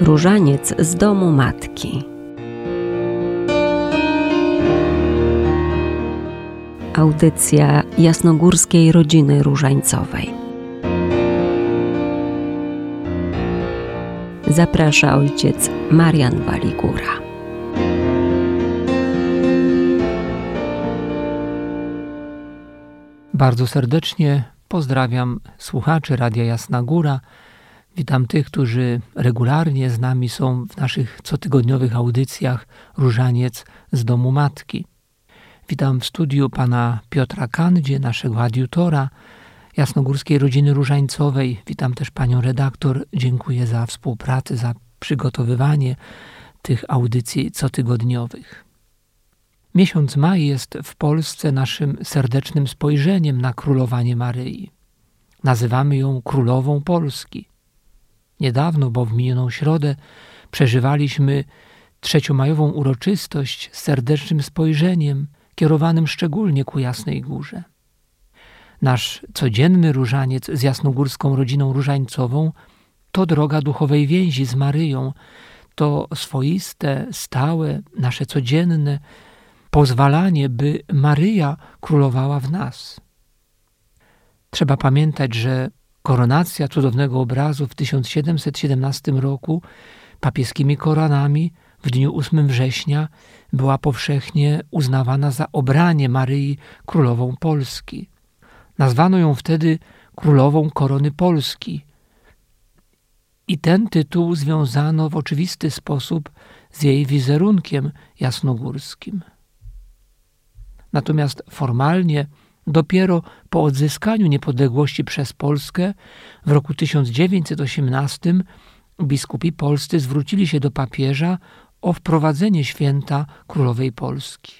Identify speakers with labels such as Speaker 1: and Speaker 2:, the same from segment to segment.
Speaker 1: Różaniec z domu matki. Audycja jasnogórskiej rodziny różańcowej. Zaprasza ojciec Marian Waligura.
Speaker 2: Bardzo serdecznie pozdrawiam słuchaczy Radia Jasna Góra Witam tych, którzy regularnie z nami są w naszych cotygodniowych audycjach Różaniec z domu matki. Witam w studiu pana Piotra Kandzie, naszego adiutora Jasnogórskiej Rodziny Różańcowej. Witam też panią redaktor. Dziękuję za współpracę, za przygotowywanie tych audycji cotygodniowych. Miesiąc maj jest w Polsce naszym serdecznym spojrzeniem na królowanie Maryi. Nazywamy ją królową Polski. Niedawno, bo w minioną środę, przeżywaliśmy trzeciomajową uroczystość z serdecznym spojrzeniem, kierowanym szczególnie ku Jasnej Górze. Nasz codzienny różaniec z jasnogórską rodziną różańcową to droga duchowej więzi z Maryją, to swoiste, stałe, nasze codzienne pozwalanie, by Maryja królowała w nas. Trzeba pamiętać, że Koronacja cudownego obrazu w 1717 roku papieskimi koronami w dniu 8 września była powszechnie uznawana za obranie Maryi królową Polski. Nazwano ją wtedy królową korony Polski. I ten tytuł związano w oczywisty sposób z jej wizerunkiem jasnogórskim. Natomiast formalnie Dopiero po odzyskaniu niepodległości przez Polskę w roku 1918 biskupi polscy zwrócili się do papieża o wprowadzenie święta Królowej Polski.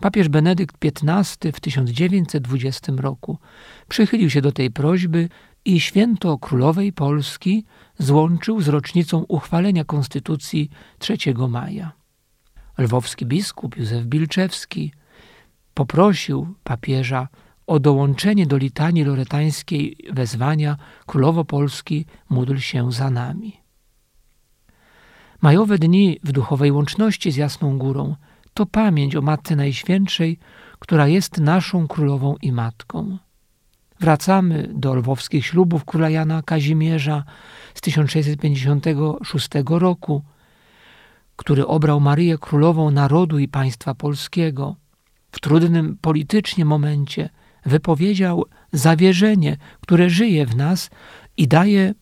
Speaker 2: Papież Benedykt XV w 1920 roku przychylił się do tej prośby i święto Królowej Polski złączył z rocznicą uchwalenia Konstytucji 3 maja. Lwowski biskup Józef Bilczewski poprosił papieża o dołączenie do litanii loretańskiej wezwania Królowo Polski módl się za nami. Majowe dni w duchowej łączności z Jasną Górą to pamięć o Matce Najświętszej, która jest naszą królową i matką. Wracamy do lwowskich ślubów króla Jana Kazimierza z 1656 roku, który obrał Maryję królową narodu i państwa polskiego – w trudnym politycznie momencie wypowiedział zawierzenie, które żyje w nas i daje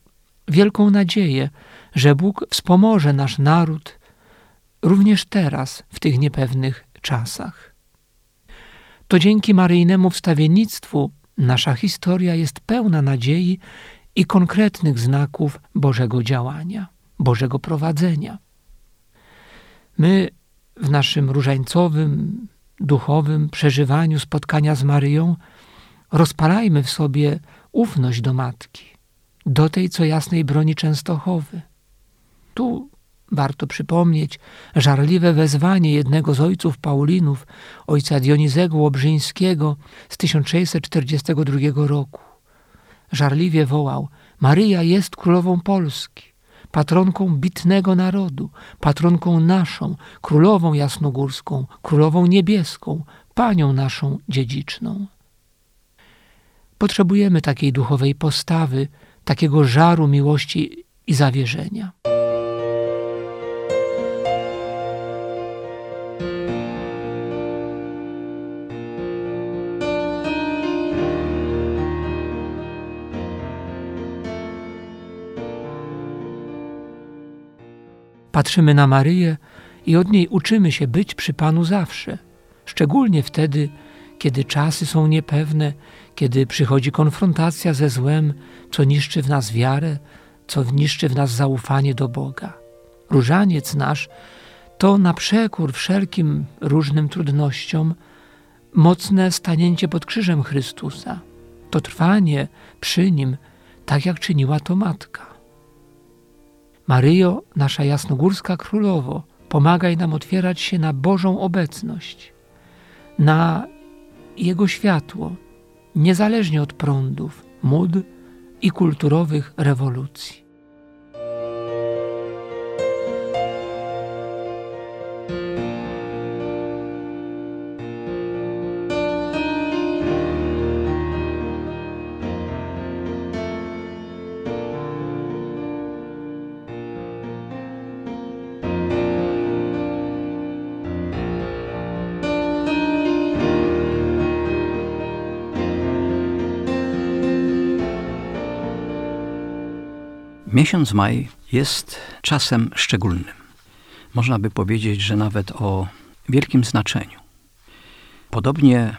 Speaker 2: wielką nadzieję, że Bóg wspomoże nasz naród również teraz, w tych niepewnych czasach. To dzięki maryjnemu wstawiennictwu nasza historia jest pełna nadziei i konkretnych znaków Bożego działania, Bożego prowadzenia. My w naszym różańcowym, duchowym przeżywaniu spotkania z Maryją, rozpalajmy w sobie ufność do Matki, do tej, co jasnej broni Częstochowy. Tu warto przypomnieć żarliwe wezwanie jednego z ojców Paulinów, ojca Dionizego Łobrzyńskiego z 1642 roku. Żarliwie wołał: Maryja jest królową Polski patronką bitnego narodu, patronką naszą, królową jasnogórską, królową niebieską, panią naszą dziedziczną. Potrzebujemy takiej duchowej postawy, takiego żaru miłości i zawierzenia. Patrzymy na Maryję i od niej uczymy się być przy Panu zawsze, szczególnie wtedy, kiedy czasy są niepewne, kiedy przychodzi konfrontacja ze złem, co niszczy w nas wiarę, co niszczy w nas zaufanie do Boga. Różaniec nasz to na przekór wszelkim różnym trudnościom mocne stanięcie pod krzyżem Chrystusa. To trwanie przy Nim, tak jak czyniła to Matka. Maryjo, nasza jasnogórska królowo, pomagaj nam otwierać się na Bożą obecność, na Jego światło, niezależnie od prądów, mód i kulturowych rewolucji.
Speaker 3: Miesiąc maj jest czasem szczególnym. Można by powiedzieć, że nawet o wielkim znaczeniu. Podobnie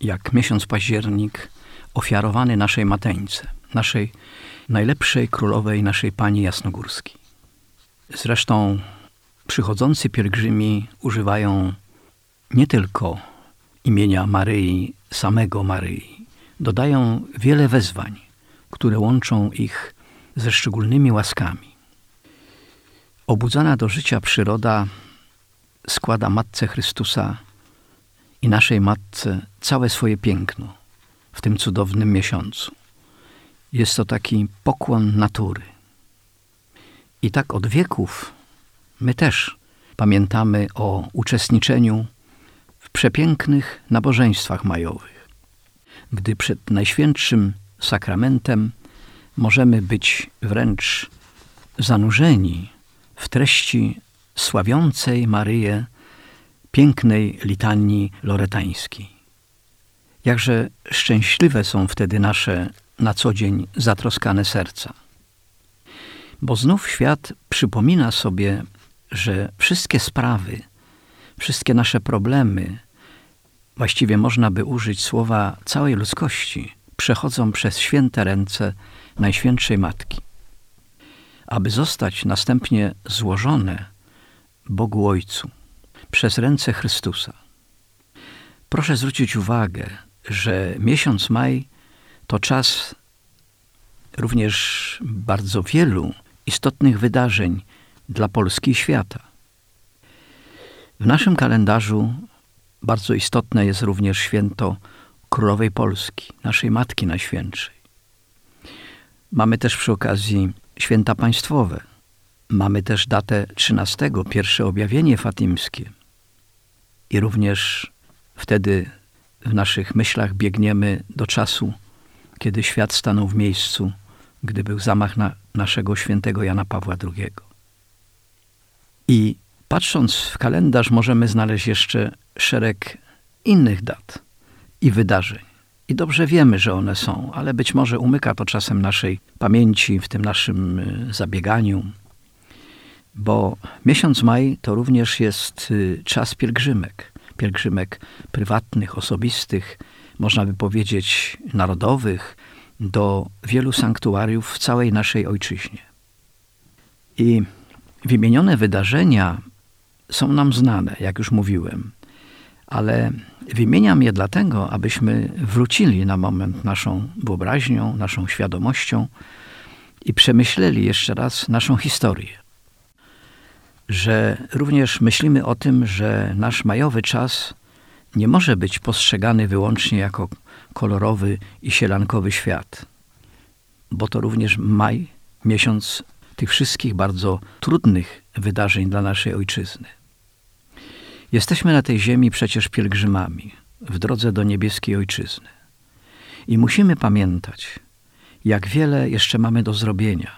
Speaker 3: jak miesiąc październik ofiarowany naszej mateńce, naszej najlepszej królowej, naszej pani jasnogórskiej. Zresztą przychodzący pielgrzymi używają nie tylko imienia Maryi, samego Maryi. Dodają wiele wezwań, które łączą ich ze szczególnymi łaskami. Obudzona do życia przyroda składa Matce Chrystusa i naszej Matce całe swoje piękno w tym cudownym miesiącu. Jest to taki pokłon natury. I tak od wieków my też pamiętamy o uczestniczeniu w przepięknych nabożeństwach majowych, gdy przed Najświętszym Sakramentem możemy być wręcz zanurzeni w treści sławiącej Maryję pięknej litanii loretańskiej. Jakże szczęśliwe są wtedy nasze na co dzień zatroskane serca. Bo znów świat przypomina sobie, że wszystkie sprawy, wszystkie nasze problemy, właściwie można by użyć słowa całej ludzkości, przechodzą przez święte ręce Najświętszej Matki. Aby zostać następnie złożone Bogu Ojcu przez ręce Chrystusa. Proszę zwrócić uwagę, że miesiąc maj to czas również bardzo wielu istotnych wydarzeń dla Polski i świata. W naszym kalendarzu bardzo istotne jest również święto Królowej Polski, naszej Matki Najświętszej. Mamy też przy okazji święta państwowe. Mamy też datę 13, pierwsze objawienie fatimskie. I również wtedy w naszych myślach biegniemy do czasu, kiedy świat stanął w miejscu, gdy był zamach na naszego świętego Jana Pawła II. I patrząc w kalendarz możemy znaleźć jeszcze szereg innych dat i wydarzeń. I dobrze wiemy, że one są, ale być może umyka to czasem naszej pamięci, w tym naszym y, zabieganiu, bo miesiąc maj to również jest y, czas pielgrzymek. Pielgrzymek prywatnych, osobistych, można by powiedzieć narodowych, do wielu sanktuariów w całej naszej ojczyźnie. I wymienione wydarzenia są nam znane, jak już mówiłem, ale wymieniam je dlatego, abyśmy wrócili na moment naszą wyobraźnią, naszą świadomością i przemyśleli jeszcze raz naszą historię. Że również myślimy o tym, że nasz majowy czas nie może być postrzegany wyłącznie jako kolorowy i sielankowy świat, bo to również maj, miesiąc tych wszystkich bardzo trudnych wydarzeń dla naszej ojczyzny. Jesteśmy na tej ziemi przecież pielgrzymami w drodze do niebieskiej ojczyzny. I musimy pamiętać, jak wiele jeszcze mamy do zrobienia,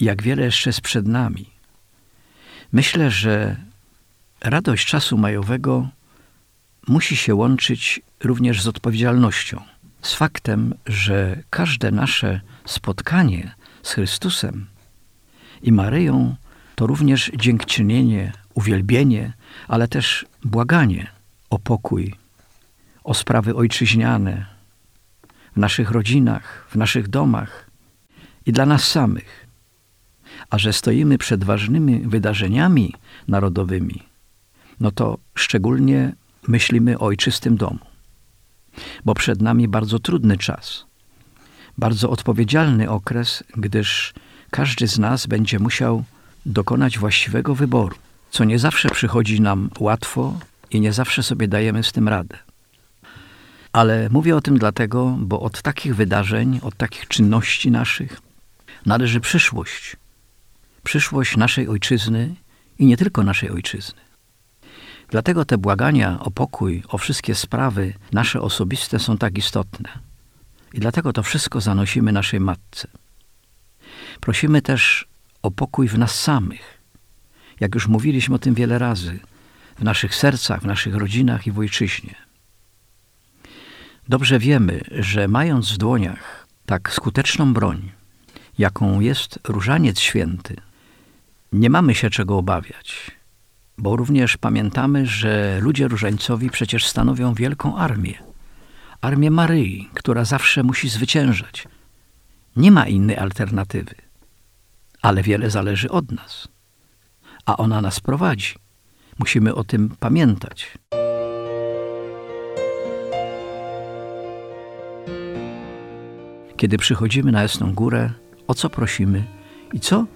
Speaker 3: jak wiele jeszcze jest przed nami. Myślę, że radość czasu majowego musi się łączyć również z odpowiedzialnością, z faktem, że każde nasze spotkanie z Chrystusem i Maryją to również dziękczynienie, uwielbienie, ale też błaganie o pokój, o sprawy ojczyźniane w naszych rodzinach, w naszych domach i dla nas samych. A że stoimy przed ważnymi wydarzeniami narodowymi, no to szczególnie myślimy o ojczystym domu. Bo przed nami bardzo trudny czas, bardzo odpowiedzialny okres, gdyż każdy z nas będzie musiał dokonać właściwego wyboru, co nie zawsze przychodzi nam łatwo i nie zawsze sobie dajemy z tym radę. Ale mówię o tym dlatego, bo od takich wydarzeń, od takich czynności naszych należy przyszłość. Przyszłość naszej ojczyzny i nie tylko naszej ojczyzny. Dlatego te błagania o pokój, o wszystkie sprawy nasze osobiste są tak istotne. I dlatego to wszystko zanosimy naszej Matce. Prosimy też o pokój w nas samych. Jak już mówiliśmy o tym wiele razy, w naszych sercach, w naszych rodzinach i w ojczyźnie. Dobrze wiemy, że mając w dłoniach tak skuteczną broń, jaką jest Różaniec Święty, nie mamy się czego obawiać, bo również pamiętamy, że ludzie różańcowi przecież stanowią wielką armię. Armię Maryi, która zawsze musi zwyciężać. Nie ma innej alternatywy, ale wiele zależy od nas, a ona nas prowadzi. Musimy o tym pamiętać. Kiedy przychodzimy na Jasną Górę, o co prosimy i co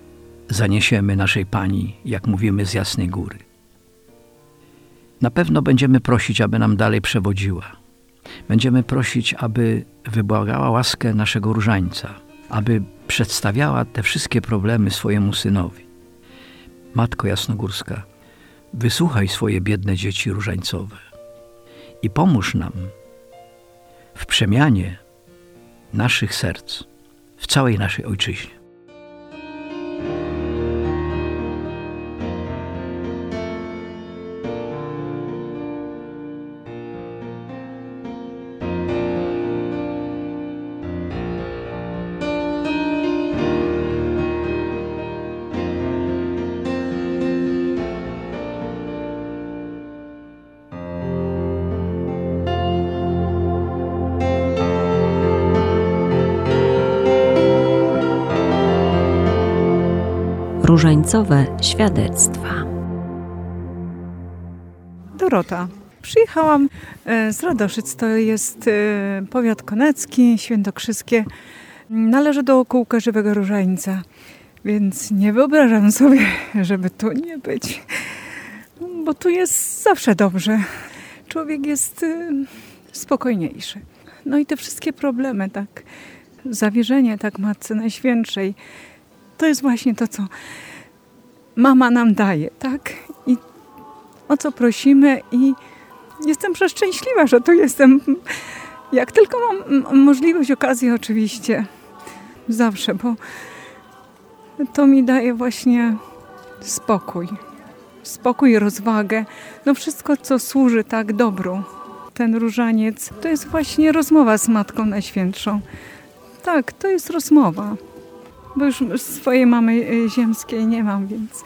Speaker 3: zaniesiemy naszej Pani, jak mówimy z Jasnej Góry. Na pewno będziemy prosić, aby nam dalej przewodziła. Będziemy prosić, aby wybłagała łaskę naszego różańca, aby przedstawiała te wszystkie problemy swojemu synowi. Matko Jasnogórska, wysłuchaj swoje biedne dzieci różańcowe i pomóż nam w przemianie naszych serc w całej naszej ojczyźnie.
Speaker 1: Różańcowe świadectwa.
Speaker 4: Dorota. Przyjechałam e, z Radoszyc, to jest e, powiat konecki, świętokrzyskie. Należy do kółka Żywego Różańca, więc nie wyobrażam sobie, żeby tu nie być, bo tu jest zawsze dobrze. Człowiek jest e, spokojniejszy. No i te wszystkie problemy, tak, zawierzenie tak Matce Najświętszej, to jest właśnie to, co mama nam daje, tak? I o co prosimy i jestem przeszczęśliwa, że tu jestem. Jak tylko mam możliwość, okazję oczywiście. Zawsze, bo to mi daje właśnie spokój. Spokój, rozwagę. No wszystko, co służy tak dobru. Ten różaniec to jest właśnie rozmowa z Matką Najświętszą. Tak, to jest rozmowa bo już swojej mamy y, ziemskiej nie mam, więc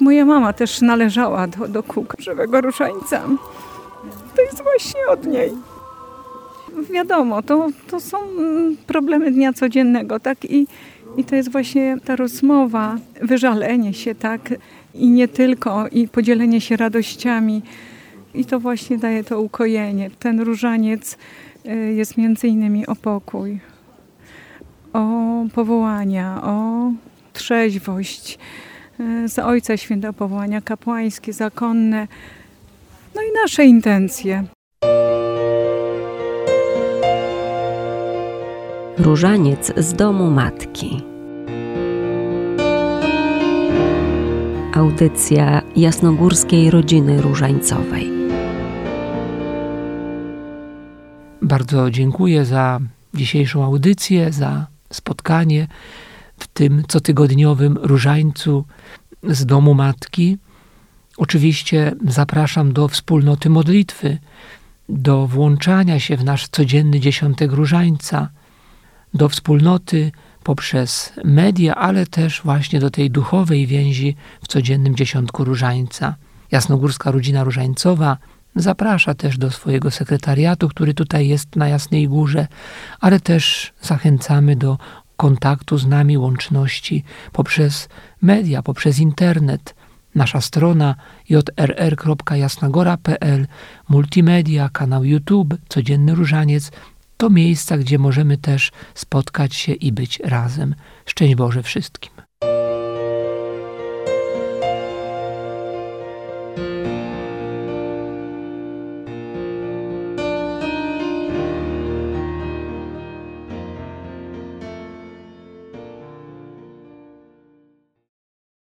Speaker 4: moja mama też należała do, do kółka żywego ruszańca. To jest właśnie od niej. Wiadomo, to, to są mm, problemy dnia codziennego, tak? I, I to jest właśnie ta rozmowa, wyżalenie się, tak? I nie tylko, i podzielenie się radościami. I to właśnie daje to ukojenie. Ten różaniec y, jest między innymi o pokój, o powołania, o trzeźwość, e, za Ojca Święte powołania kapłańskie, zakonne, no i nasze intencje.
Speaker 1: Różaniec z domu matki. Audycja jasnogórskiej rodziny różańcowej.
Speaker 2: Bardzo dziękuję za dzisiejszą audycję, za spotkanie w tym cotygodniowym różańcu z domu matki. Oczywiście zapraszam do wspólnoty modlitwy, do włączania się w nasz codzienny dziesiątek różańca, do wspólnoty poprzez media, ale też właśnie do tej duchowej więzi w codziennym dziesiątku różańca. Jasnogórska Rodzina Różańcowa Zaprasza też do swojego sekretariatu, który tutaj jest na Jasnej Górze, ale też zachęcamy do kontaktu z nami, łączności poprzez media, poprzez internet. Nasza strona jrr.jasnagora.pl, multimedia, kanał YouTube, Codzienny Różaniec to miejsca, gdzie możemy też spotkać się i być razem. Szczęść Boże wszystkim.